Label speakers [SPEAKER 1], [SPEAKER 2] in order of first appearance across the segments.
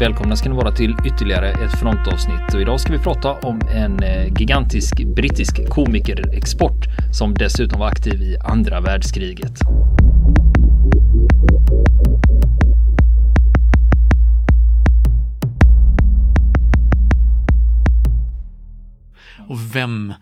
[SPEAKER 1] Välkomna ska ni vara till ytterligare ett frontavsnitt och idag ska vi prata om en eh, gigantisk brittisk komikerexport som dessutom var aktiv i andra världskriget.
[SPEAKER 2] Och vem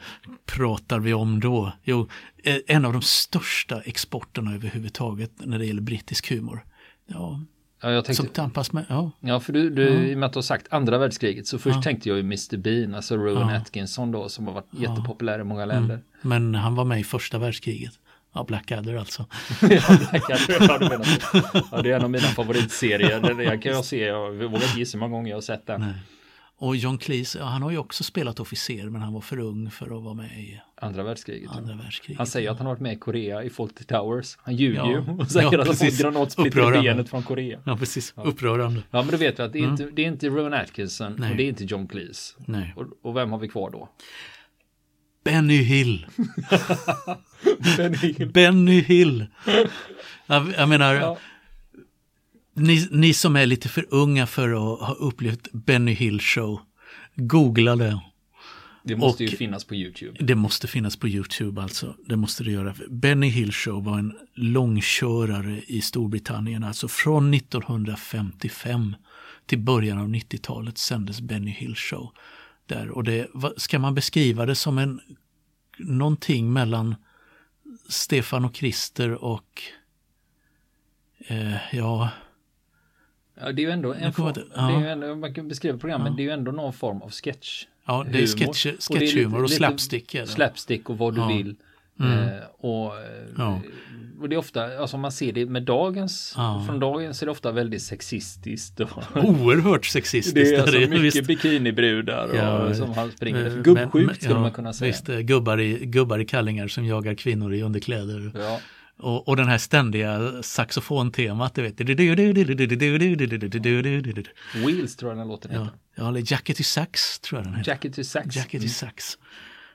[SPEAKER 2] pratar vi om då? Jo, eh, en av de största exporterna överhuvudtaget när det gäller brittisk humor. Ja,
[SPEAKER 1] Ja, jag tänkte,
[SPEAKER 2] som tampas med, ja.
[SPEAKER 1] ja för du, du i och med att du har sagt andra världskriget så först
[SPEAKER 2] Ja.
[SPEAKER 1] tänkte jag ju Mr Bean, alltså Rowan
[SPEAKER 2] Ja.
[SPEAKER 1] Atkinson då som har varit jättepopulär i många länder.
[SPEAKER 2] Men han var med i första världskriget. Ja, Blackadder alltså.
[SPEAKER 1] ja, Blackadder, ja, ja, det är en av mina favoritserier. Den jag kan jag se, jag vågar inte gissa hur många gånger jag har sett den.
[SPEAKER 2] Nej. Och John Cleese, ja, han har ju också spelat officer men han var för ung för att vara med i
[SPEAKER 1] Andra världskriget. ja.
[SPEAKER 2] andra världskriget.
[SPEAKER 1] Han säger att han har varit med i Korea i Fawlty Towers. Han ljuger
[SPEAKER 2] Ja.
[SPEAKER 1] ju och säger
[SPEAKER 2] Ja,
[SPEAKER 1] att han
[SPEAKER 2] precis.
[SPEAKER 1] granatsplitter i benet från Korea.
[SPEAKER 2] Ja, precis. Upprörande.
[SPEAKER 1] Ja, men då vet vi att det är, inte, det är inte Rowan Atkinson
[SPEAKER 2] Nej.
[SPEAKER 1] och det är inte John Cleese.
[SPEAKER 2] Nej.
[SPEAKER 1] Och, och vem har vi kvar då?
[SPEAKER 2] Benny Hill. Benny Hill. Jag, jag menar,
[SPEAKER 1] Ja.
[SPEAKER 2] Ni, ni som är lite för unga för att ha upplevt Benny Hill show, googla det.
[SPEAKER 1] Det måste ju
[SPEAKER 2] Och-
[SPEAKER 1] finnas på YouTube.
[SPEAKER 2] Det måste finnas på YouTube alltså. Det måste det göra. Benny Hill show var en långkörare i Storbritannien. Alltså från 1955 till början av 90-talet sändes Benny Hill show. Där. Och det, ska man beskriva det som en någonting mellan Stefan och Christer och eh, ja,
[SPEAKER 1] Ja, det är ju ändå en form,
[SPEAKER 2] inte-
[SPEAKER 1] det är
[SPEAKER 2] ja.
[SPEAKER 1] ju ändå, man kan beskriva program, men det är ju ändå någon form av sketch.
[SPEAKER 2] ja det är sketch,
[SPEAKER 1] Och
[SPEAKER 2] sketchhumor och
[SPEAKER 1] lite
[SPEAKER 2] slapstick. Är det.
[SPEAKER 1] Slapstick och vad du
[SPEAKER 2] Ja.
[SPEAKER 1] vill.
[SPEAKER 2] Mm.
[SPEAKER 1] Eh, och, eh,
[SPEAKER 2] Ja.
[SPEAKER 1] och det är ofta, alltså man ser det med dagens,
[SPEAKER 2] Ja.
[SPEAKER 1] från dagens är det ofta väldigt sexistiskt. Och,
[SPEAKER 2] Oerhört sexistiskt.
[SPEAKER 1] det är alltså
[SPEAKER 2] det,
[SPEAKER 1] mycket
[SPEAKER 2] visst.
[SPEAKER 1] bikinibrudar och,
[SPEAKER 2] Ja,
[SPEAKER 1] som han springer.
[SPEAKER 2] Eh,
[SPEAKER 1] Gubbsjukt skulle
[SPEAKER 2] ja,
[SPEAKER 1] man kunna säga.
[SPEAKER 2] Visst, eh, gubbar i, gubbar i kallingar som jagar kvinnor i underkläder.
[SPEAKER 1] Ja.
[SPEAKER 2] Och, och den här ständiga saxofontemat, du vet.
[SPEAKER 1] Wheels tror jag den låten
[SPEAKER 2] Ja,
[SPEAKER 1] heter.
[SPEAKER 2] ja, eller Jacket i sax tror jag den heter.
[SPEAKER 1] Jacket to Sax.
[SPEAKER 2] Jacket i sax.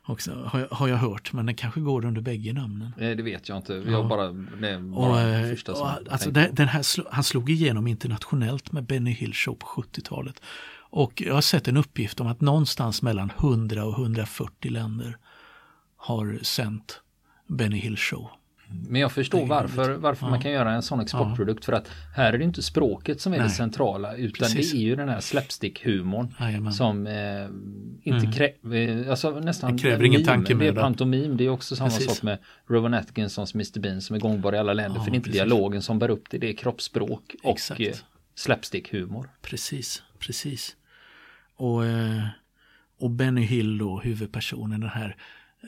[SPEAKER 2] Också, har, jag, har jag hört, men den kanske går under bägge namnen.
[SPEAKER 1] Nej, det vet jag inte. Jag
[SPEAKER 2] Ja.
[SPEAKER 1] bara,
[SPEAKER 2] Och,
[SPEAKER 1] bara
[SPEAKER 2] eh,
[SPEAKER 1] det första
[SPEAKER 2] och,
[SPEAKER 1] som jag
[SPEAKER 2] alltså, den, den här, han slog igenom internationellt med Benny Hill Show på 70-talet. Och jag har sett en uppgift om att någonstans mellan 100 och 140 länder har sänt Benny Hill Show.
[SPEAKER 1] Men jag förstår varför, varför man kan göra en sån exportprodukt. För att här är det inte språket som är det
[SPEAKER 2] Nej.
[SPEAKER 1] centrala. Utan
[SPEAKER 2] Precis.
[SPEAKER 1] det är ju den här slapstick-humorn.
[SPEAKER 2] Jajamän.
[SPEAKER 1] Som eh, inte kräver, alltså nästan
[SPEAKER 2] Det kräver ingen
[SPEAKER 1] meme.
[SPEAKER 2] tankemöda.
[SPEAKER 1] Det är pantomim. Det är också samma
[SPEAKER 2] Precis.
[SPEAKER 1] sak med Rowan Atkinsons Mr Bean som är gångbar i alla länder.
[SPEAKER 2] Ja,
[SPEAKER 1] för det är inte
[SPEAKER 2] precis.
[SPEAKER 1] dialogen som bär upp det. Det är kroppsspråk och
[SPEAKER 2] Exakt.
[SPEAKER 1] eh, slapstick-humor.
[SPEAKER 2] Precis, precis. Och, eh, och Benny Hill då, huvudpersonen, den här,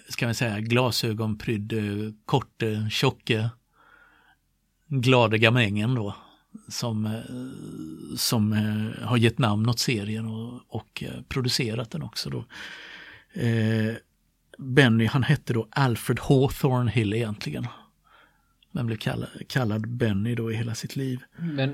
[SPEAKER 2] ska man säga, glasögonprydde, korte, tjocke, glade gamängen då. Som, eh, som eh, har gett namn åt serien och, och eh, producerat den också då. Eh, Benny, han hette då Alfred Hawthorne Hill egentligen. Men blev kallad, kallad Benny då i hela sitt liv.
[SPEAKER 1] Men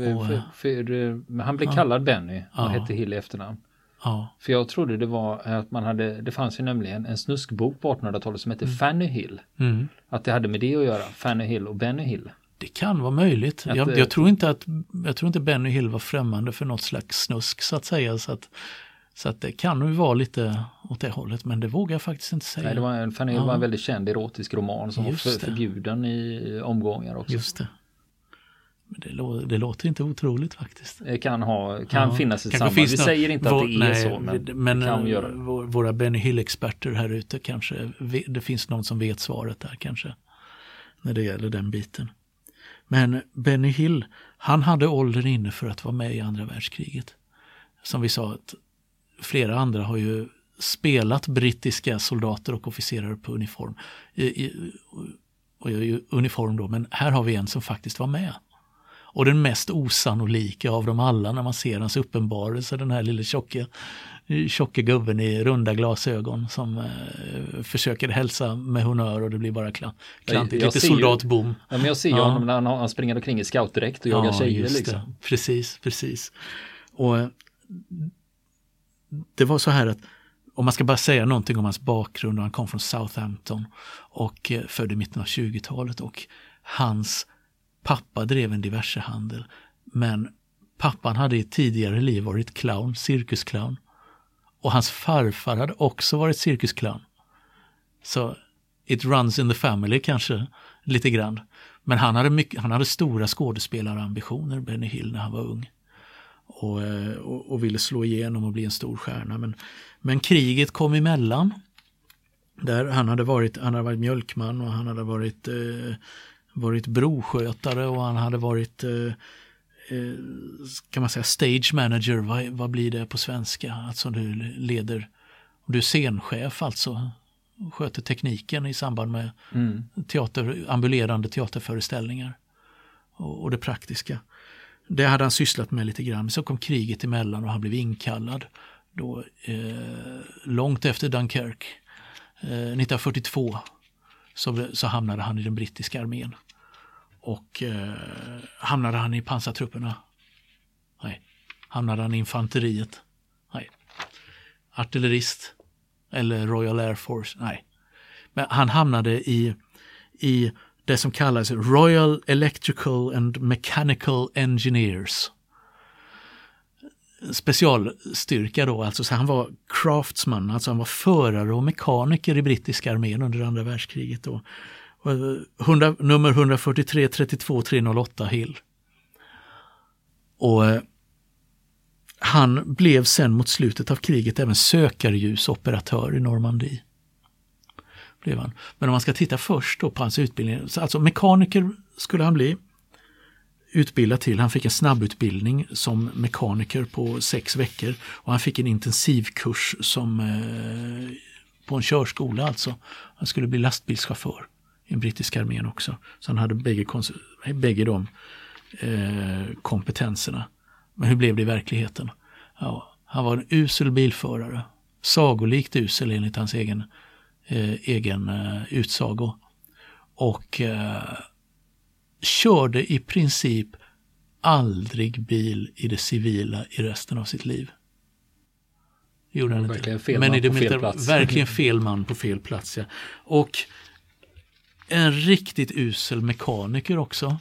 [SPEAKER 1] eh,
[SPEAKER 2] Och,
[SPEAKER 1] för,
[SPEAKER 2] eh,
[SPEAKER 1] för, eh, han blev kallad Benny och
[SPEAKER 2] Ja.
[SPEAKER 1] hette Hill i efternamn.
[SPEAKER 2] Ja,
[SPEAKER 1] För jag trodde det var att man hade, det fanns ju nämligen en snuskbok på 1800-talet som hette Fanny Hill.
[SPEAKER 2] mm.
[SPEAKER 1] Att det hade med det att göra, Fanny Hill och Benny Hill.
[SPEAKER 2] Det kan vara möjligt.
[SPEAKER 1] Att
[SPEAKER 2] jag, jag, tror inte att, jag tror inte Benny Hill var främmande för något slags snusk så att säga. Så att, så att det kan nog vara lite åt det hållet, men det vågar jag faktiskt inte säga.
[SPEAKER 1] Nej, det var en, Fanny Hill
[SPEAKER 2] Ja.
[SPEAKER 1] var en väldigt känd erotisk roman som
[SPEAKER 2] Just
[SPEAKER 1] var för, förbjuden i omgångar också.
[SPEAKER 2] Just det. Men det, lå, det låter inte otroligt faktiskt.
[SPEAKER 1] Det kan, ha, kan
[SPEAKER 2] Ja,
[SPEAKER 1] finnas ett samband.
[SPEAKER 2] finns
[SPEAKER 1] Vi säger inte
[SPEAKER 2] vår-
[SPEAKER 1] att det är
[SPEAKER 2] nej,
[SPEAKER 1] så, men,
[SPEAKER 2] men
[SPEAKER 1] kan
[SPEAKER 2] eh,
[SPEAKER 1] göra det.
[SPEAKER 2] våra Benny Hill-experter här ute kanske, det finns någon som vet svaret där kanske. När det gäller den biten. Men Benny Hill, han hade åldern inne för att vara med i andra världskriget. Som vi sa, att flera andra har ju spelat brittiska soldater och officerare på uniform. I, i, och uniform då, men här har vi en som faktiskt var med. Och den mest osannolika av dem alla när man ser hans uppenbarelse, den här lilla tjocke, tjocke gubben i runda glasögon som eh, försöker hälsa med honör och det blir bara kla, klantigt,
[SPEAKER 1] Jag
[SPEAKER 2] lite
[SPEAKER 1] ser ju-
[SPEAKER 2] soldatbom.
[SPEAKER 1] Ja, men jag ser ju
[SPEAKER 2] Ja.
[SPEAKER 1] honom när han, han springer omkring i scoutdräkt och jagar tjejer.
[SPEAKER 2] just
[SPEAKER 1] Liksom.
[SPEAKER 2] det. Precis, precis. Och det var så här att om man ska bara säga någonting om hans bakgrund, han kom från Southampton och eh, född i mitten av 20-talet och hans pappa drev en diversehandel men pappan hade i ett tidigare liv varit clown, cirkusclown. Och hans farfar hade också varit cirkusclown. Så it runs in the family kanske lite grann. Men han hade, mycket, han hade stora skådespelarambitioner, Benny Hill, när han var ung. Och, eh, och, och, ville slå igenom och bli en stor stjärna. Men, men kriget kom emellan. Där han hade varit, han hade varit mjölkman och han hade varit, eh, varit broskötare och han hade varit eh, eh, kan man säga stage manager, vad, vad blir det på svenska? Alltså du leder, du är scenchef alltså, sköter tekniken i samband med mm. teater, ambulerande teaterföreställningar och, och, det praktiska. Det hade han sysslat med lite grann, så kom kriget emellan och han blev inkallad då, eh, långt efter Dunkirk, eh, 1942, så, så hamnade han i den brittiska armén. Och eh, hamnade han i pansartrupperna? Nej. Hamnade han i infanteriet? Nej. Artillerist? Eller Royal Air Force? Nej. Men han hamnade i, i det som kallas Royal Electrical and Mechanical Engineers. Specialstyrka då, alltså så han var craftsman, alltså han var förare och mekaniker i brittiska armén under andra världskriget. Då. Eh, 100, nummer 143 32 308 Hill. Och eh, han blev sen mot slutet av kriget även sökarljusoperatör i Normandie. Blev han. Men om man ska titta först då på hans utbildning, alltså mekaniker skulle han bli utbildad till. Han fick en snabbutbildning som mekaniker på sex veckor och han fick en intensivkurs som eh, på en körskola alltså. Han skulle bli lastbilschaufför i brittiska armén också. Så han hade bägge, bägge de eh, kompetenserna. Men hur blev det i verkligheten? Ja, han var en usel bilförare. Sagolikt usel enligt hans egen, eh, egen eh, utsago. Och eh, körde i princip aldrig bil i det civila i resten av sitt liv. Gjorde han inte. Men i det fel plats. verkligen fel man på fel plats. Ja. Och en riktigt usel mekaniker också.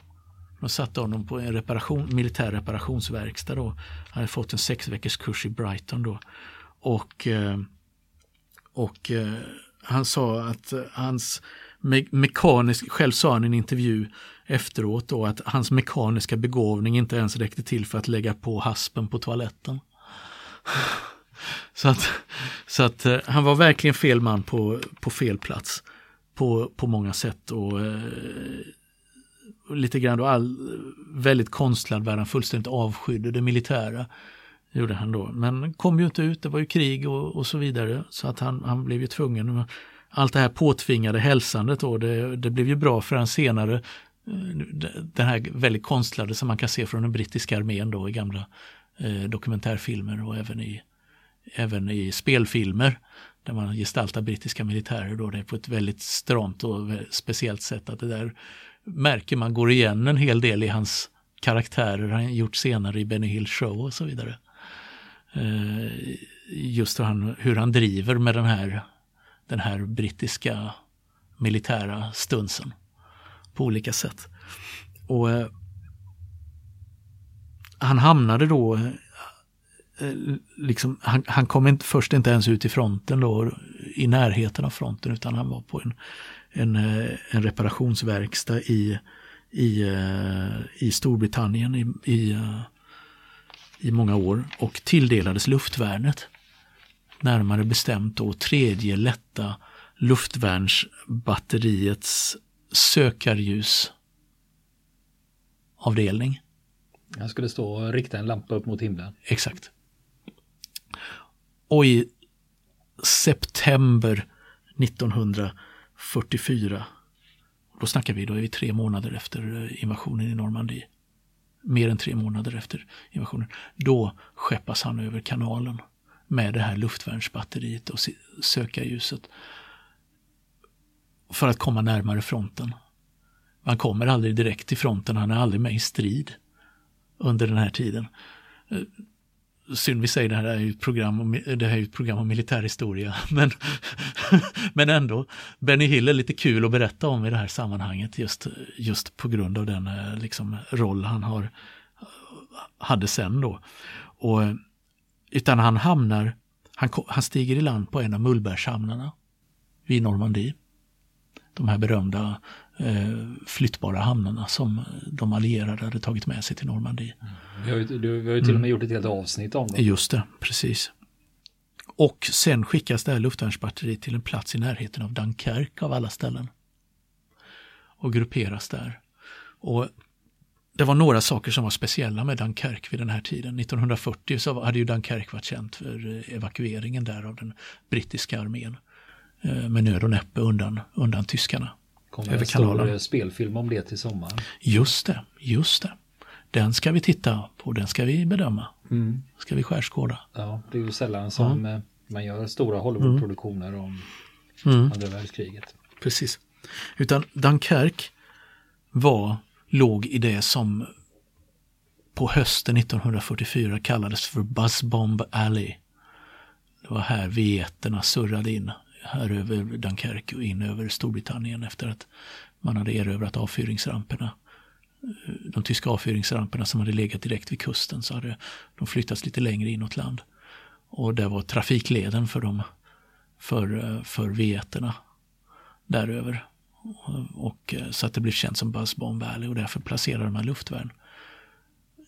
[SPEAKER 2] De satte honom på en reparation, militär reparationsverkstad då. Han hade fått en sex veckors kurs i Brighton då. Och, eh, och eh, han sa att hans me mekanisk, själv sa han i en intervju efteråt då att hans mekaniska begåvning inte ens räckte till för att lägga på haspen på toaletten. Så att, så att eh, han var verkligen fel man på, på fel plats på, på många sätt. Och, och lite grann då all, väldigt konstlad värld, han fullständigt avskydde det militära. Gjorde han då. Men kom ju inte ut, det var ju krig och, och så vidare. Så att han, han blev ju tvungen. Allt det här påtvingade hälsandet då, det, det blev ju bra för han senare eh, den här väldigt konstlade som man kan se från den brittiska armén då i gamla eh, dokumentärfilmer och även i, även i spelfilmer där man gestaltar brittiska militärer då det är på ett väldigt stramt och speciellt sätt. att det där märker man går igen en hel del i hans karaktärer han gjort senare i Benny Hill Show och så vidare. Eh, just hur han, hur han driver med den här, den här brittiska militära stunsen på olika sätt. Och eh, Han hamnade då liksom, han, han kom inte, först inte ens ut i fronten då, i närheten av fronten, utan han var på en, en, eh, en reparationsverkstad i, i, eh, i Storbritannien i, i, i många år och tilldelades luftvärnet. Närmare bestämt då tredje lätta luftvärnsbatteriets sökarljusavdelning.
[SPEAKER 1] Han skulle stå och rikta en lampa upp mot himlen.
[SPEAKER 2] Exakt. Och i september 1944, då snackar vi, då är vi tre månader efter eh, invasionen i Normandie. Mer än tre månader efter invasionen. Då skeppas han över kanalen med det här luftvärnsbatteriet och sökarljuset för att komma närmare fronten. Han kommer aldrig direkt till fronten, han är aldrig med i strid under den här tiden. Eh, Synd vi säger det här är ju ett program om, det här är ett program om militärhistoria. Men, men ändå, Benny Hill är lite kul att berätta om i det här sammanhanget just, just på grund av den eh, liksom, roll han har eh, hade sen då. Och, eh, utan han hamnar, han, han stiger i land på en av Mullbergshamnarna vid Normandie. De här berömda flyttbara hamnarna som de allierade hade tagit med sig till Normandie.
[SPEAKER 1] Vi har ju, du, vi har ju till och med mm. gjort ett helt avsnitt om det.
[SPEAKER 2] Just det, precis. Och sen skickas det här luftvärnsbatteriet till en plats i närheten av Dunkerque av alla ställen. Och grupperas där. Och det var några saker som var speciella med Dunkerque vid den här tiden. 1940 så hade ju Dunkerque varit känt för eh, evakueringen där av den brittiska armén. Eh, med nöd och näppe undan, undan tyskarna.
[SPEAKER 1] Kommer en stor eh, spelfilm om det till sommaren.
[SPEAKER 2] Just det, just det. Den ska vi titta på, den ska vi bedöma. Mm. Ska vi skärskåda.
[SPEAKER 1] Ja, det är ju sällan som ja. man gör stora Hollywoodproduktioner om mm. andra världskriget.
[SPEAKER 2] Precis. Utan Dunkerque var låg i det som på hösten 1944 kallades för Buzzbomb Alley. Det var här vieterna surrade in, här över Dunkerque och in över Storbritannien efter att man hade erövrat avfyringsramperna. Eh, de tyska avfyringsramperna som hade legat direkt vid kusten så hade de flyttats lite längre inåt land. Och det var trafikleden för dem, för, eh, för vieterna däröver. Och, eh, så att det blev känt som Buzzbomb Valley och därför placerade man luftvärn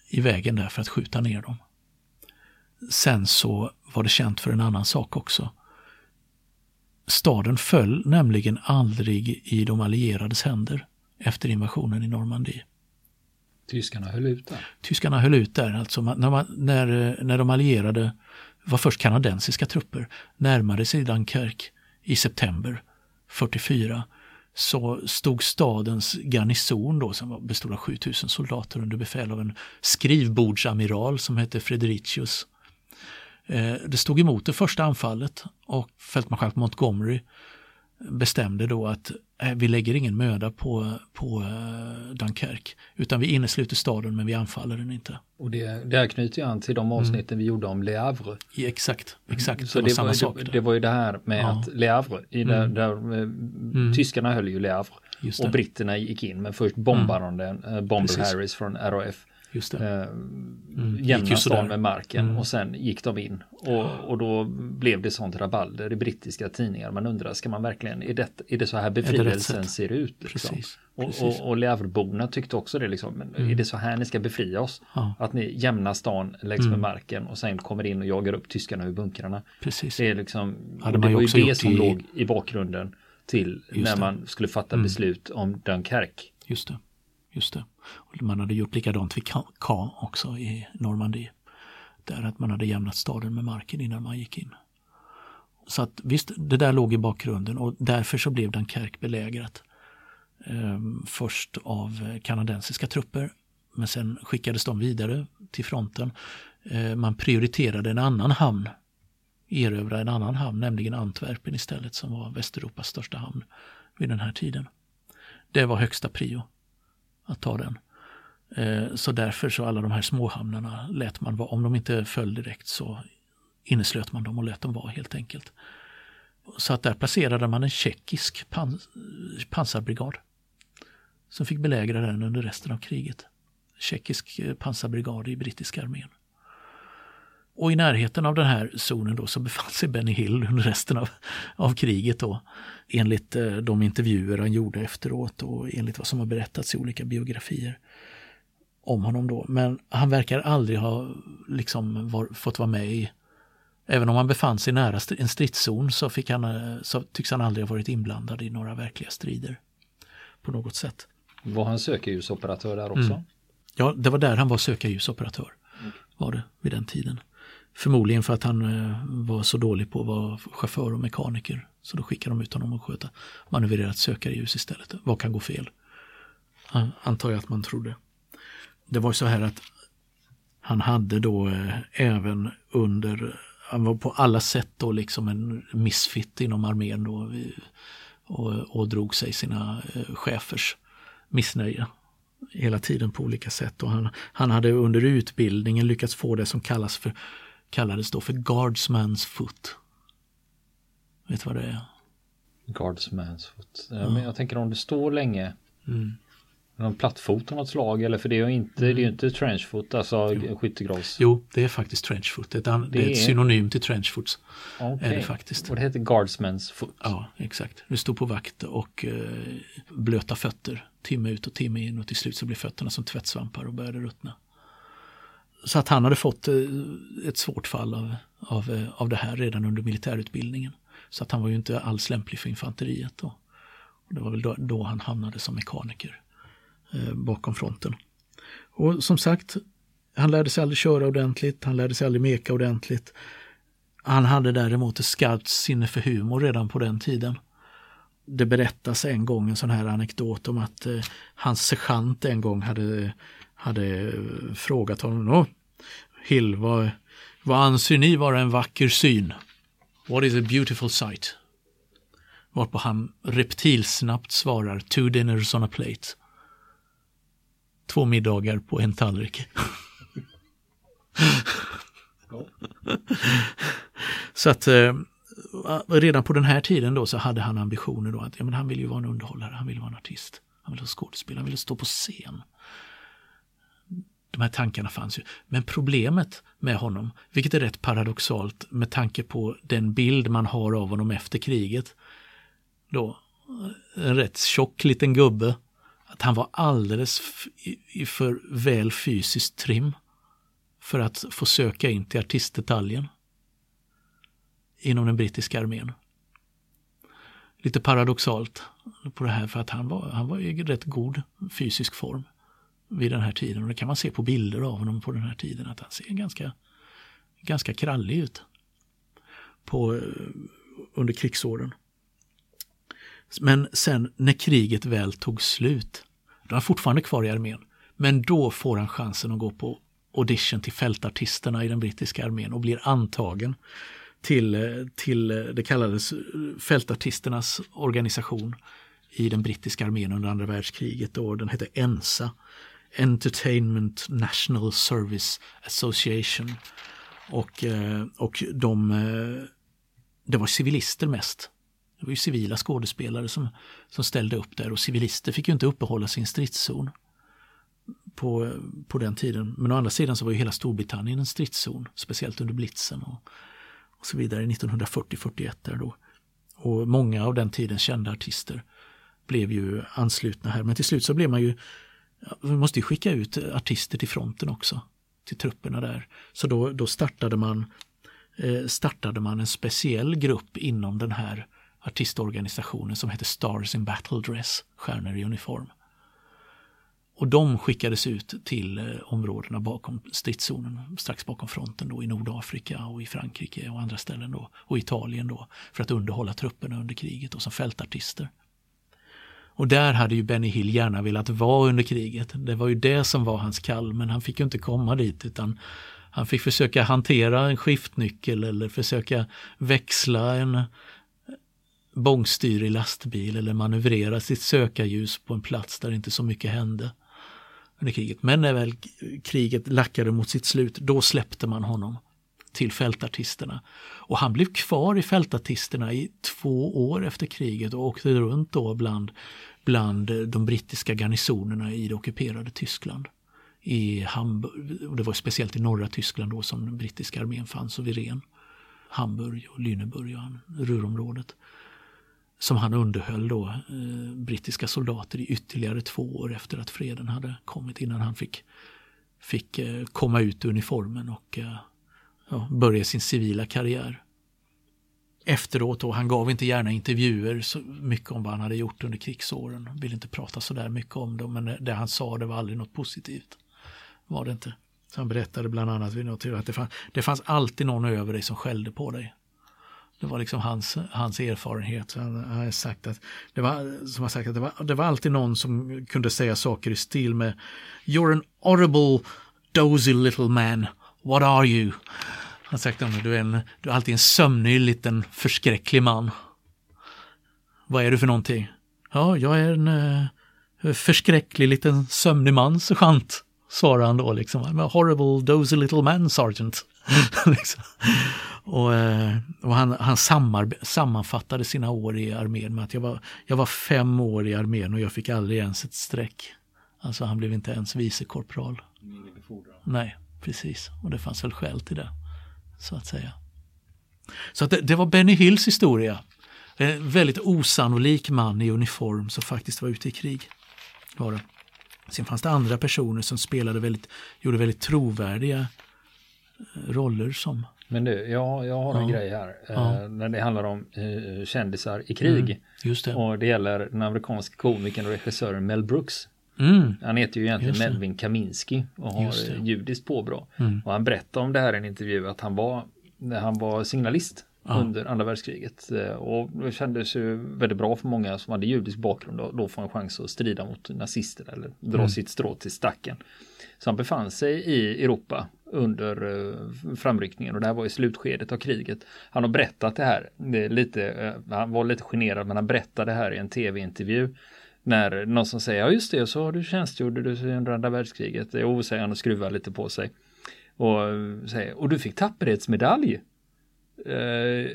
[SPEAKER 2] i vägen där för att skjuta ner dem. Sen så var det känt för en annan sak också. Staden föll nämligen aldrig i de allierades händer efter invasionen i Normandie.
[SPEAKER 1] Tyskarna höll ut där?
[SPEAKER 2] Tyskarna höll ut där. Alltså när, man, när, när de allierade var först kanadensiska trupper närmade sig Dunkerque i september 44 så stod stadens garnison då som bestod av 7000 soldater under befäl av en skrivbordsamiral som hette Fredericius. Eh, det stod emot det första anfallet och fältmarskalk Montgomery bestämde då att äh, vi lägger ingen möda på, på uh, Dunkerque utan vi innesluter staden men vi anfaller den inte.
[SPEAKER 1] Och det, det här knyter ju an till de avsnitten mm. vi gjorde om Le Havre.
[SPEAKER 2] Ja, exakt, exakt.
[SPEAKER 1] Så det, det var, sak det, det, var ju det här med ja. att Le Havre, i mm. där, där eh, mm. tyskarna höll ju Le Havre och britterna gick in men först bombade mm. de den, Bomber Precis. Harris från RAF
[SPEAKER 2] Just det.
[SPEAKER 1] Eh, mm. Jämna stan med marken mm. och sen gick de in. Och, och då blev det sånt rabalder i brittiska tidningar. Man undrar, ska man verkligen, är det, är det så här befrielsen ser ut? Liksom? Precis. Precis. Och, och, och Leaverborna tyckte också det, liksom, men mm. är det så här ni ska befria oss? Ja. Att ni jämnar stan längs med mm. marken och sen kommer in och jagar upp tyskarna ur bunkrarna.
[SPEAKER 2] Precis.
[SPEAKER 1] Det, är liksom, det var ju det som i... låg i bakgrunden till Just när det. man skulle fatta mm. beslut om Dunkerque.
[SPEAKER 2] Just det. Just det. Man hade gjort likadant vid Caen också i Normandie. Där att man hade jämnat staden med marken innan man gick in. Så att visst, det där låg i bakgrunden och därför så blev Dunkerque belägrat. Eh, först av kanadensiska trupper men sen skickades de vidare till fronten. Eh, man prioriterade en annan hamn, erövra en annan hamn, nämligen Antwerpen istället som var Västeuropas största hamn vid den här tiden. Det var högsta prio att ta den. Eh, så därför så alla de här småhamnarna lät man vara, om de inte föll direkt så inneslöt man dem och lät dem vara helt enkelt. Så att där placerade man en tjeckisk pans pansarbrigad som fick belägra den under resten av kriget. Tjeckisk eh, pansarbrigad i brittiska armén. Och i närheten av den här zonen då så befann sig Benny Hill under resten av, av kriget då. Enligt eh, de intervjuer han gjorde efteråt och enligt vad som har berättats i olika biografier om honom då. Men han verkar aldrig ha liksom var, fått vara med i Även om han befann sig nära en stridszon så, fick han, eh, så tycks han aldrig ha varit inblandad i några verkliga strider. På något sätt.
[SPEAKER 1] Var han sökarljusoperatör där också? Mm.
[SPEAKER 2] Ja, det var där han var sökarljusoperatör. Mm. Var det vid den tiden. Förmodligen för att han eh, var så dålig på att vara chaufför och mekaniker. Så då skickade de ut honom att sköta manövrerat sökarljus istället. Vad kan gå fel? Antar jag att man trodde. Det var så här att han hade då eh, även under, han var på alla sätt då liksom en misfit inom armén då och ådrog sig sina eh, chefers missnöje hela tiden på olika sätt. Och han, han hade under utbildningen lyckats få det som kallas för kallades då för Guardsman's foot. Vet du vad det är?
[SPEAKER 1] Guardsman's foot. Ja. Men jag tänker om det står länge. Mm. Någon plattfot av något slag eller för det är ju inte, mm. det är inte trenchfoot, alltså jo. skyttegravs...
[SPEAKER 2] Jo, det är faktiskt trenchfoot. Det är det är ett synonym till trenchfoot.
[SPEAKER 1] Okay. Är det faktiskt. Och det heter guardsman's foot.
[SPEAKER 2] Ja, exakt. Du står på vakt och eh, blöta fötter timme ut och timme in och till slut så blir fötterna som tvättsvampar och började ruttna. Så att han hade fått eh, ett svårt fall av, av, eh, av det här redan under militärutbildningen. Så att han var ju inte alls lämplig för infanteriet. Då. Och det var väl då, då han hamnade som mekaniker eh, bakom fronten. Och som sagt, han lärde sig aldrig köra ordentligt, han lärde sig aldrig meka ordentligt. Han hade däremot ett skarpt sinne för humor redan på den tiden. Det berättas en gång en sån här anekdot om att eh, hans sergeant en gång hade, hade frågat honom, Hill, vad, vad anser ni vara en vacker syn? What is a beautiful sight? Varpå han reptilsnabbt svarar two dinners on a plate. Två middagar på en tallrik. så att eh, redan på den här tiden då så hade han ambitioner då att ja, men han vill ju vara en underhållare, han vill vara en artist, han vill vara skådespelare, han vill stå på scen. De här tankarna fanns ju. Men problemet med honom, vilket är rätt paradoxalt med tanke på den bild man har av honom efter kriget, då, en rätt tjock liten gubbe, att han var alldeles för väl fysiskt trim för att få söka in till artistdetaljen inom den brittiska armén. Lite paradoxalt på det här för att han var, han var i rätt god fysisk form vid den här tiden. Och det kan man se på bilder av honom på den här tiden att han ser ganska, ganska krallig ut på, eh, under krigsåren. Men sen när kriget väl tog slut, då är han fortfarande kvar i armén. Men då får han chansen att gå på audition till fältartisterna i den brittiska armén och blir antagen till, eh, till eh, det kallades fältartisternas organisation i den brittiska armén under andra världskriget och den hette ENSA. Entertainment National Service Association. Och, eh, och de, eh, det var civilister mest. Det var ju civila skådespelare som, som ställde upp där och civilister fick ju inte uppehålla sin stridszon på, på den tiden. Men å andra sidan så var ju hela Storbritannien en stridszon, speciellt under blitzen och, och så vidare 1940-41 där då. Och många av den tidens kända artister blev ju anslutna här. Men till slut så blev man ju, vi måste ju skicka ut artister till fronten också, till trupperna där. Så då, då startade man eh, startade man en speciell grupp inom den här artistorganisationen som heter Stars in Battle Dress, Stjärnor i uniform. Och de skickades ut till eh, områdena bakom stridszonen, strax bakom fronten då i Nordafrika och i Frankrike och andra ställen då och Italien då för att underhålla trupperna under kriget och som fältartister. Och där hade ju Benny Hill gärna velat vara under kriget. Det var ju det som var hans kall, men han fick ju inte komma dit utan han fick försöka hantera en skiftnyckel eller försöka växla en bångstyrig lastbil eller manövrera sitt sökarljus på en plats där inte så mycket hände under kriget. Men när väl kriget lackade mot sitt slut, då släppte man honom till fältartisterna. Och han blev kvar i fältartisterna i två år efter kriget och åkte runt då bland, bland eh, de brittiska garnisonerna i det ockuperade Tyskland. I Hamburg, och det var speciellt i norra Tyskland då som den brittiska armén fanns och vid Ren. Hamburg och Lüneburg och Ruhrområdet som han underhöll då eh, brittiska soldater i ytterligare två år efter att freden hade kommit innan han fick, fick eh, komma ut ur uniformen och eh, ja, börja sin civila karriär. Efteråt då, han gav inte gärna intervjuer så mycket om vad han hade gjort under krigsåren. Ville inte prata så där mycket om det, men det han sa det var aldrig något positivt. Var det inte. Så han berättade bland annat vid något att det fanns, det fanns alltid någon över dig som skällde på dig. Det var liksom hans, hans erfarenhet. Han har sagt att det var, som har sagt att det var, det var alltid någon som kunde säga saker i stil med You're an horrible dozy little man. What are you? Han sagt att du är, en, du är alltid en sömnig liten förskräcklig man. Vad är du för någonting? Ja, jag är en uh, förskräcklig liten sömnig man, sergeant. Svarar han då liksom. I'm a horrible dozy little man, sergeant. liksom. Och, eh, och han, han sammanfattade sina år i armén med att jag var, jag var fem år i armén och jag fick aldrig ens ett streck. Alltså han blev inte ens vicekorpral. Nej, precis. Och det fanns väl skäl till det. Så att säga. Så att det, det var Benny Hills historia. En väldigt osannolik man i uniform som faktiskt var ute i krig. Var det. Sen fanns det andra personer som spelade väldigt, gjorde väldigt trovärdiga eh, roller som
[SPEAKER 1] men du, jag, jag har en ja. grej här. Ja. Eh, när det handlar om eh, kändisar i krig. Mm,
[SPEAKER 2] just det.
[SPEAKER 1] Och det gäller den amerikanska komikern och regissören Mel Brooks. Mm. Han heter ju egentligen Melvin Kaminski och har judiskt påbrå. Mm. Och han berättade om det här i en intervju att han var, han var signalist ja. under andra världskriget. Eh, och det kändes ju väldigt bra för många som hade judisk bakgrund och då få en chans att strida mot nazister eller dra mm. sitt strå till stacken. Så han befann sig i Europa under eh, framryckningen och det här var i slutskedet av kriget. Han har berättat det här, det lite, eh, han var lite generad men han berättade det här i en tv-intervju. När någon som säger, ja just det, så har du tjänstgjorde du under andra världskriget. Jo, säger han och skruvar lite på sig. Och säger, och du fick tapperhetsmedalj. Uh,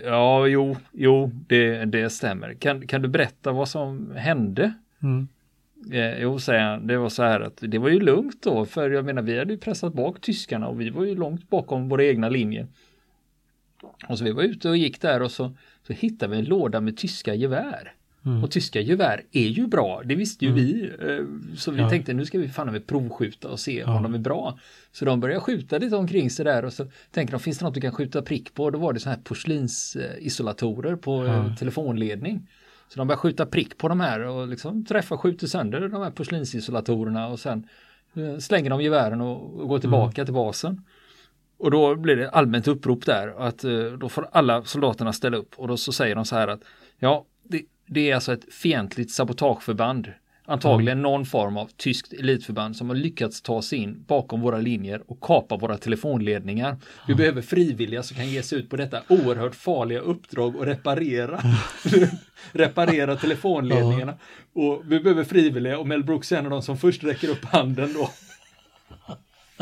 [SPEAKER 1] ja, jo, jo, det, det stämmer. Kan, kan du berätta vad som hände? Mm. Eh, jo, säger han, det var så här att det var ju lugnt då, för jag menar vi hade ju pressat bak tyskarna och vi var ju långt bakom våra egna linjer. Och så vi var ute och gick där och så, så hittade vi en låda med tyska gevär. Mm. Och tyska gevär är ju bra, det visste ju mm. vi. Eh, så vi ja. tänkte nu ska vi fan med provskjuta och se ja. om de är bra. Så de började skjuta lite omkring sig där och så tänkte de, finns det något du kan skjuta prick på? Då var det så här porslinsisolatorer på ja. Eh, telefonledning. Så de börjar skjuta prick på de här och liksom träffa, skjuter sönder de här porslinsisolatorerna och sen eh, slänger de gevären och går tillbaka mm. till basen. Och då blir det allmänt upprop där att då får alla soldaterna ställa upp och då så säger de så här att ja, det, det är alltså ett fientligt sabotageförband. Antagligen mm. någon form av tyskt elitförband som har lyckats ta sig in bakom våra linjer och kapa våra telefonledningar. Vi mm. behöver frivilliga som kan ge sig ut på detta oerhört farliga uppdrag och reparera reparera telefonledningarna. Och vi behöver frivilliga och Mel Brooks är en av de som först räcker upp handen då.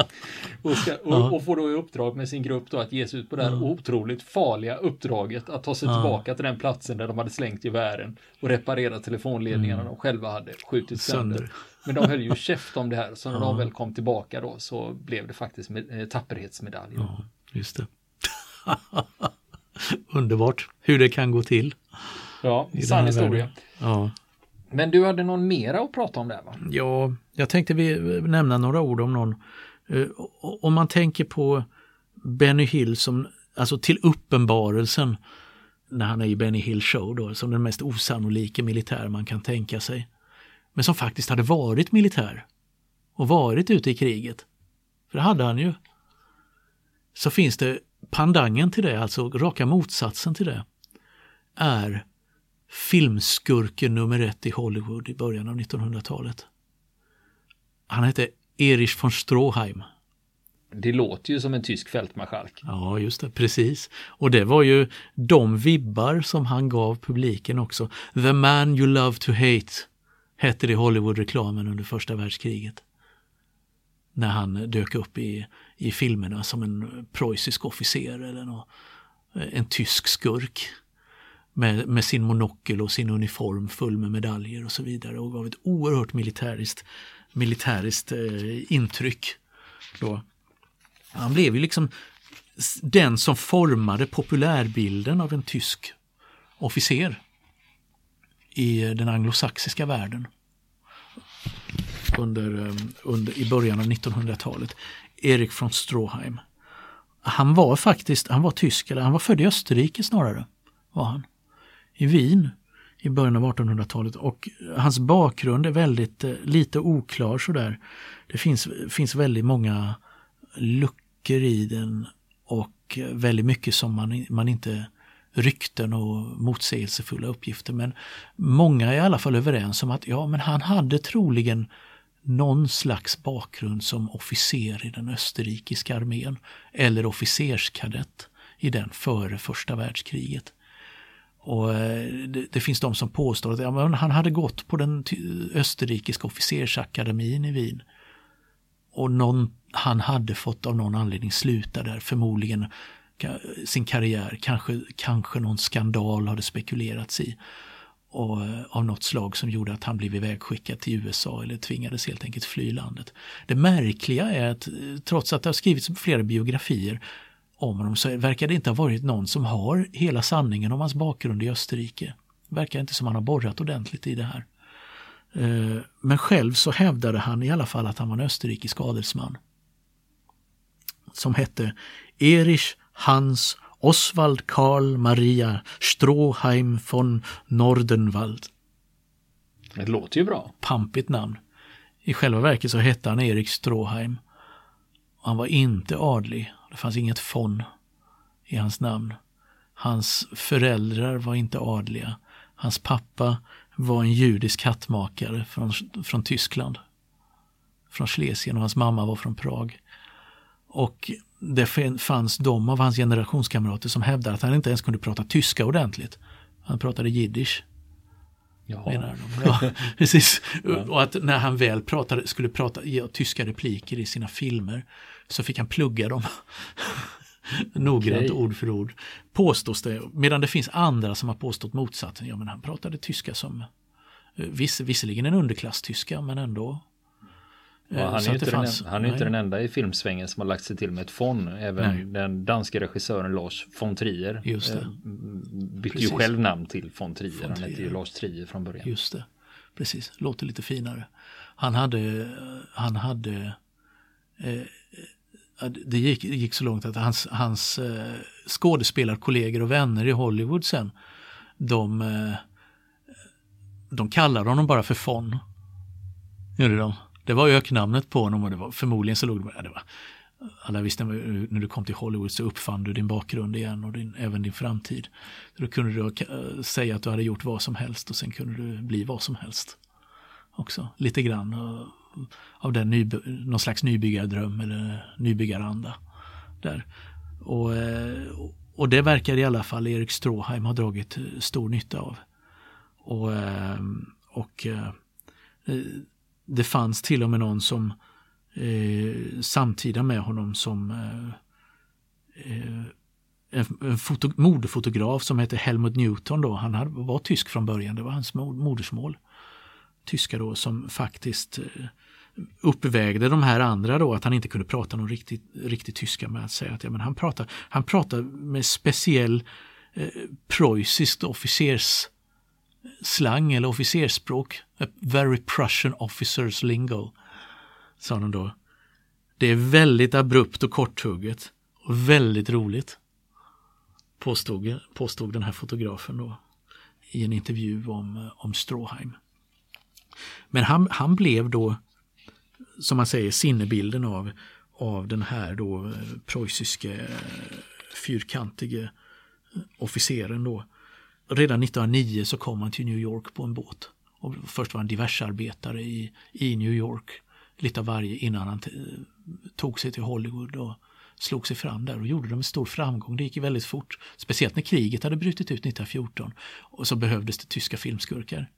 [SPEAKER 1] och, ska, och, och, får då i uppdrag med sin grupp då att ge sig ut på det här mm. otroligt farliga uppdraget att ta sig tillbaka till den platsen där de hade slängt gevären och reparera telefonledningarna mm. de själva hade skjutit sönder. sönder. Men de höll ju käft om det här, så när de väl kom tillbaka då så blev det faktiskt med, eh, tapperhetsmedalj.
[SPEAKER 2] Ja, just det. Underbart hur det kan gå till.
[SPEAKER 1] Ja, sann historia. Ja. Men du hade någon mera att prata om där va?
[SPEAKER 2] Ja, jag tänkte vi nämna några ord om någon Eh, Eh, om man tänker på Benny Hill som, alltså till uppenbarelsen när han är i Benny Hill show då, som den mest osannolika militär man kan tänka sig. Men som faktiskt hade varit militär och varit ute i kriget. För det hade han ju. Så finns det pandangen till det, alltså raka motsatsen till det, är filmskurken nummer ett i Hollywood i början av 1900-talet. Han hette Erich von Stroheim.
[SPEAKER 1] Det låter ju som en tysk fältmarskalk.
[SPEAKER 2] Ja, just det, precis. Och det var ju de vibbar som han gav publiken också. The man you love to hate hette det i Hollywood-reklamen under första världskriget. När han dök upp i, i filmerna som en preussisk officer eller nå, en tysk skurk. Med, med, sin monokel och sin uniform full med medaljer och så vidare och gav ett oerhört militäriskt militäriskt eh, intryck. Då. Han blev ju liksom den som formade populärbilden av en tysk officer i eh, den anglosaxiska världen under, eh, under, i början av 1900-talet. Erik von Stroheim. Han var faktiskt, han var tysk, eller han var född i Österrike snarare. var han. I Wien i början av 1800-talet och hans bakgrund är väldigt eh, lite oklar sådär. Det finns, finns väldigt många luckor i den och väldigt mycket som man, man inte rykten och motsägelsefulla uppgifter. Men många är i alla fall överens om att ja, men han hade troligen någon slags bakgrund som officer i den österrikiska armén eller officerskadett i den före första världskriget. Och eh, det, det, finns de som påstår att ja, han hade gått på den österrikiska officersakademin i Wien. Och någon, han hade fått av någon anledning sluta där, förmodligen sin karriär, kanske, kanske någon skandal hade spekulerats i. och, eh, av något slag som gjorde att han blev ivägskickad till USA eller tvingades helt enkelt fly landet. Det märkliga är att eh, trots att det har skrivits flera biografier om honom så verkar det inte ha varit någon som har hela sanningen om hans bakgrund i Österrike. Det verkar inte som han har borrat ordentligt i det här. Men själv så hävdade han i alla fall att han var en österrikisk adelsman. Som hette Erich Hans Oswald Karl Maria Stroheim von Nordenwald.
[SPEAKER 1] Det låter ju bra.
[SPEAKER 2] Pampigt namn. I själva verket så hette han Erik Stroheim. Han var inte adlig. Det fanns inget von i hans namn. Hans föräldrar var inte adliga. Hans pappa var en judisk hattmakare från, från Tyskland. Från Schlesien och hans mamma var från Prag. Och det fanns de av hans generationskamrater som hävdade att han inte ens kunde prata tyska ordentligt. Han pratade jiddisch.
[SPEAKER 1] Jaha.
[SPEAKER 2] Ja, precis. Ja. Och att när han väl pratade, skulle prata, ge tyska repliker i sina filmer så fick han plugga dem. Noggrant okay. ord för ord. Påstås det. Medan det finns andra som har påstått motsatsen. Ja men han pratade tyska som eh, viss, visserligen en underklasstyska men ändå
[SPEAKER 1] Ja, han, är inte fanns, den, han är inte den enda i filmsvängen som har lagt sig till med ett fond. Även nej. den danska regissören Lars von Trier Just det. Eh, bytte Precis. ju själv namn till von Trier. Han hette ju Lars Trier från början.
[SPEAKER 2] Just det. Precis, låter lite finare. Han hade, han hade eh, det gick, gick, så långt att hans, hans eh, skådespelarkollegor och vänner i Hollywood sen de, eh, de kallade honom bara för Fon. Gjorde de. Det var öknamnet på honom och det var förmodligen så låg det, det var, alla visste när du kom till Hollywood så uppfann du din bakgrund igen och din, även din framtid. då kunde du säga att du hade gjort vad som helst och sen kunde du bli vad som helst. Också lite grann eh, av den ny, någon slags nybyggardröm eller nybyggaranda. Där. Och, eh, och det verkar i alla fall Erik Stråheim ha dragit eh, stor nytta av. Och, och det fanns till och med någon som eh, samtida med honom som eh, eh, en, en foto, modefotograf som hette Helmut Newton då. Han hade, var tysk från början, det var hans modersmål. Tyska då som faktiskt eh, uppvägde de här andra då att han inte kunde prata någon riktig, riktig tyska med att säga att ja, men han pratar, han pratar med speciell eh, preussiskt officers slang eller officersspråk. A very Prussian officers lingo, sa de då. Det är väldigt abrupt och korthugget och väldigt roligt. Påstod, påstod den här fotografen då i en intervju om, om Stråheim. Men han, han blev då, som man säger, sinnebilden av, av den här då eh, preussiske fyrkantige eh, officeren då redan 1909 så kom han till New York på en båt. Och först var han diversarbetare i, i New York, lite av varje, innan han tog sig till Hollywood och slog sig fram där och gjorde det med stor framgång. Det gick väldigt fort, speciellt när kriget hade brutit ut 1914 och så behövdes det tyska filmskurkar.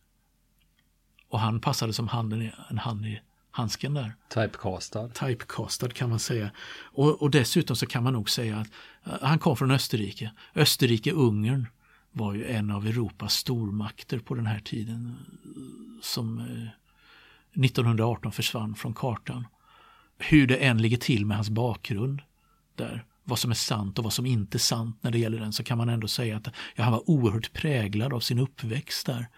[SPEAKER 2] Och han passade som handen, en hand i handsken där.
[SPEAKER 1] Typecastad.
[SPEAKER 2] Typecastad kan man säga. Och, och dessutom så kan man nog säga att uh, han kom från Österrike. Österrike-Ungern var ju en av Europas stormakter på den här tiden eh, som eh, 1918 försvann från kartan. Hur det än ligger till med hans bakgrund där, vad som är sant och vad som inte är sant när det gäller den, så kan man ändå säga att ja, han var oerhört präglad av sin uppväxt där.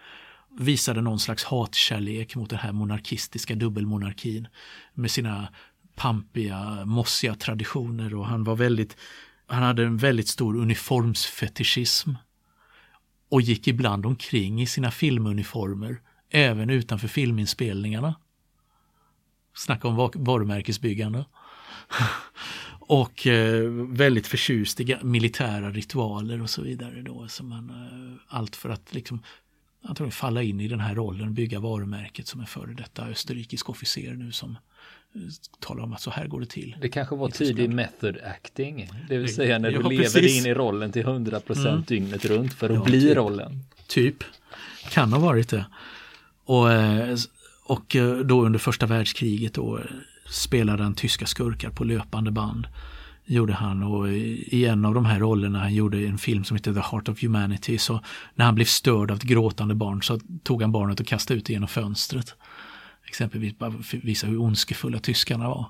[SPEAKER 2] Visade någon slags hatkärlek mot den här monarkistiska dubbelmonarkin med sina pampiga, mossiga traditioner och han var väldigt han hade en väldigt stor uniformsfetischism och gick ibland omkring i sina filmuniformer även utanför filminspelningarna. Snacka om varumärkesbyggande. och eh, väldigt förtjust i militära ritualer och så vidare. Då, så man, eh, allt för att liksom, antagligen falla in i den här rollen, bygga varumärket som en före detta österrikisk officer nu som tala om att så här går det till.
[SPEAKER 1] Det kanske var tidig method acting, det vill säga när du ja, lever precis. in i rollen till 100% mm. dygnet runt för att ja, bli typ. rollen.
[SPEAKER 2] Typ, kan ha varit det. Och, eh, och eh, då under första världskriget då spelade han tyska skurkar på löpande band gjorde han och i en av de här rollerna han gjorde en film som heter The Heart of Humanity så när han blev störd av ett gråtande barn så tog han barnet och kastade ut det genom fönstret. Exempelvis bara visa hur ondskefulla tyskarna var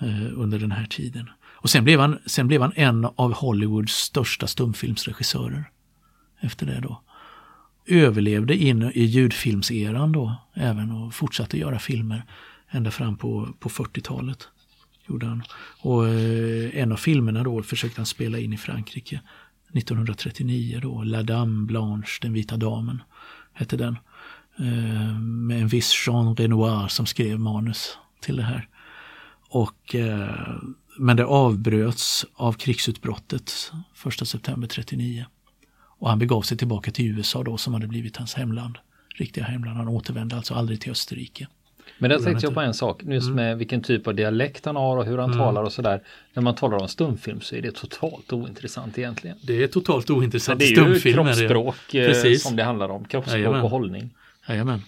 [SPEAKER 2] eh, under den här tiden. Och sen blev, han, sen blev han en av Hollywoods största stumfilmsregissörer efter det då. Överlevde in i ljudfilmseran då även och fortsatte göra filmer ända fram på, på 40-talet. Gjorde han. Och eh, en av filmerna då försökte han spela in i Frankrike 1939 då, La Dame Blanche, Den vita damen, hette den. Eh, med en viss Jean Renoir som skrev manus till det här. Och, eh, men det avbröts av krigsutbrottet 1 september 39. Och han begav sig tillbaka till USA då som hade blivit hans hemland. Riktiga hemland. Han återvände alltså aldrig till Österrike.
[SPEAKER 1] Men där tänkte jag på en sak, just mm. med vilken typ av dialekt han har och hur han mm. talar och sådär. När man talar om stumfilm så är det totalt ointressant egentligen.
[SPEAKER 2] Det är totalt ointressant.
[SPEAKER 1] det är ju kroppsspråk är det. Eh, som det handlar om, kroppsspråk Jajamän. och hållning.
[SPEAKER 2] Jajamän.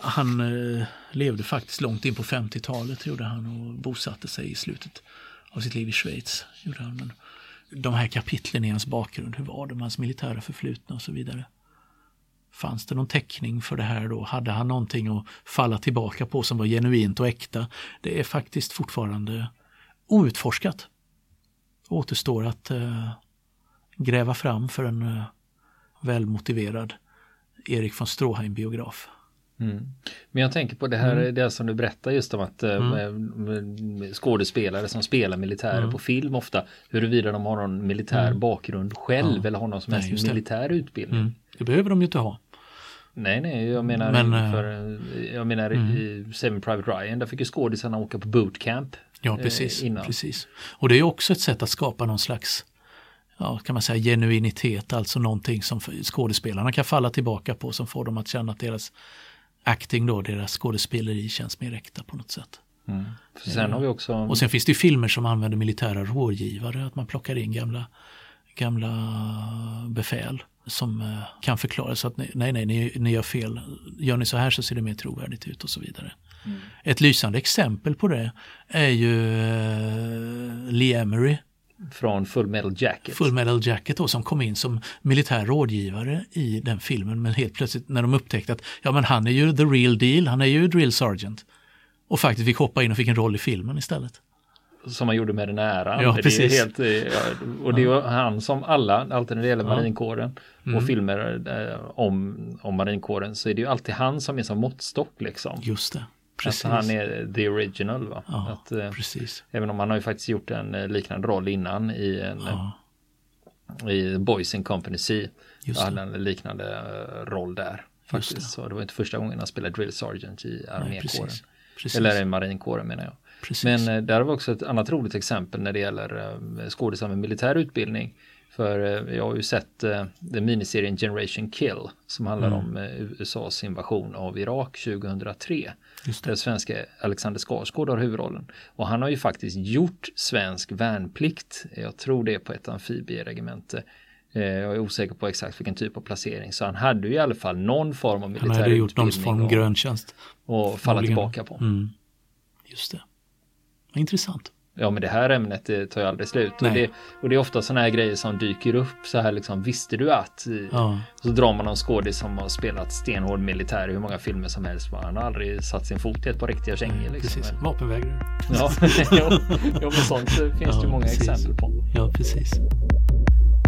[SPEAKER 2] Han eh, levde faktiskt långt in på 50-talet gjorde han och bosatte sig i slutet av sitt liv i Schweiz. Gjorde han. Men de här kapitlen i hans bakgrund, hur var det med hans militära förflutna och så vidare. Fanns det någon täckning för det här då? Hade han någonting att falla tillbaka på som var genuint och äkta? Det är faktiskt fortfarande outforskat. Återstår att eh, gräva fram för en eh, välmotiverad Erik von Stroheim-biograf.
[SPEAKER 1] Mm. Men jag tänker på det här, mm. det som du berättar just om att eh, mm. skådespelare som spelar militärer mm. på film ofta, huruvida de har någon militär mm. bakgrund själv eller har någon som helst militär utbildning. Mm.
[SPEAKER 2] Det behöver de ju inte ha.
[SPEAKER 1] Nej, nej, jag menar, Men, eh, för, jag menar mm. i Seven Private Ryan, där fick ju skådisarna åka på bootcamp.
[SPEAKER 2] Ja, precis, eh, precis. Och det är också ett sätt att skapa någon slags ja, kan man säga genuinitet, alltså någonting som skådespelarna kan falla tillbaka på som får dem att känna att deras acting då, deras skådespeleri känns mer äkta på något sätt.
[SPEAKER 1] Mm. Sen har vi också...
[SPEAKER 2] Och sen finns det ju filmer som använder militära rådgivare, att man plockar in gamla, gamla befäl som eh, kan förklara så att nej, nej, ni, ni gör fel. Gör ni så här så ser det mer trovärdigt ut och så vidare. Mm. Ett lysande exempel på det är ju uh, Lee Emery.
[SPEAKER 1] Från Full Metal Jacket.
[SPEAKER 2] Full Metal Jacket då, som kom in som militär rådgivare i den filmen. Men helt plötsligt när de upptäckte att ja, men han är ju the real deal, han är ju drill sergeant. Och faktiskt fick hoppa in och fick en roll i filmen istället
[SPEAKER 1] som han gjorde med den äran.
[SPEAKER 2] Ja, precis.
[SPEAKER 1] Det helt, eh, och det är ju han som alla, alltid när det gäller ja. marinkåren mm. och filmer eh, om, om marinkåren så är det ju alltid han som är som måttstock liksom.
[SPEAKER 2] Just det.
[SPEAKER 1] Precis. Att han är the original. Va?
[SPEAKER 2] Ja, att, eh, precis.
[SPEAKER 1] Även om han har ju faktiskt gjort en liknande roll innan i en ja. i Boys in Company C. Just hade en liknande roll där. Faktiskt. Det. Så det var inte första gången han spelade drill sergeant i armékåren. Eller i marinkåren menar jag. Precis. Men eh, där har vi också ett annat roligt exempel när det gäller eh, skådisar med militär utbildning. För eh, jag har ju sett den miniserien Generation Kill som handlar mm. om USAs invasion av Irak 2003. Där svenska Alexander Skarsgård har huvudrollen. Och han har ju faktiskt gjort svensk värnplikt. Jag tror det är på ett amfibieregemente. Jag är osäker på exakt vilken typ av placering. Så han hade ju i alla fall någon form av militär utbildning. Han hade gjort någon form
[SPEAKER 2] av gröntjänst.
[SPEAKER 1] Och falla tillbaka på.
[SPEAKER 2] Mm. Just det. Intressant.
[SPEAKER 1] Ja men det här ämnet det tar ju aldrig slut. Och det, och det, är ofta sådana här grejer som dyker upp så här liksom, visste du att? Ja. Så drar man någon skådis som har spelat stenhård militär i hur många filmer som helst. Han har aldrig satt sin fot i ett par riktiga kängor. Liksom.
[SPEAKER 2] Precis, vapenvägrare.
[SPEAKER 1] Ja, ja, men sånt finns ja, det många precis. exempel på.
[SPEAKER 2] Ja, precis.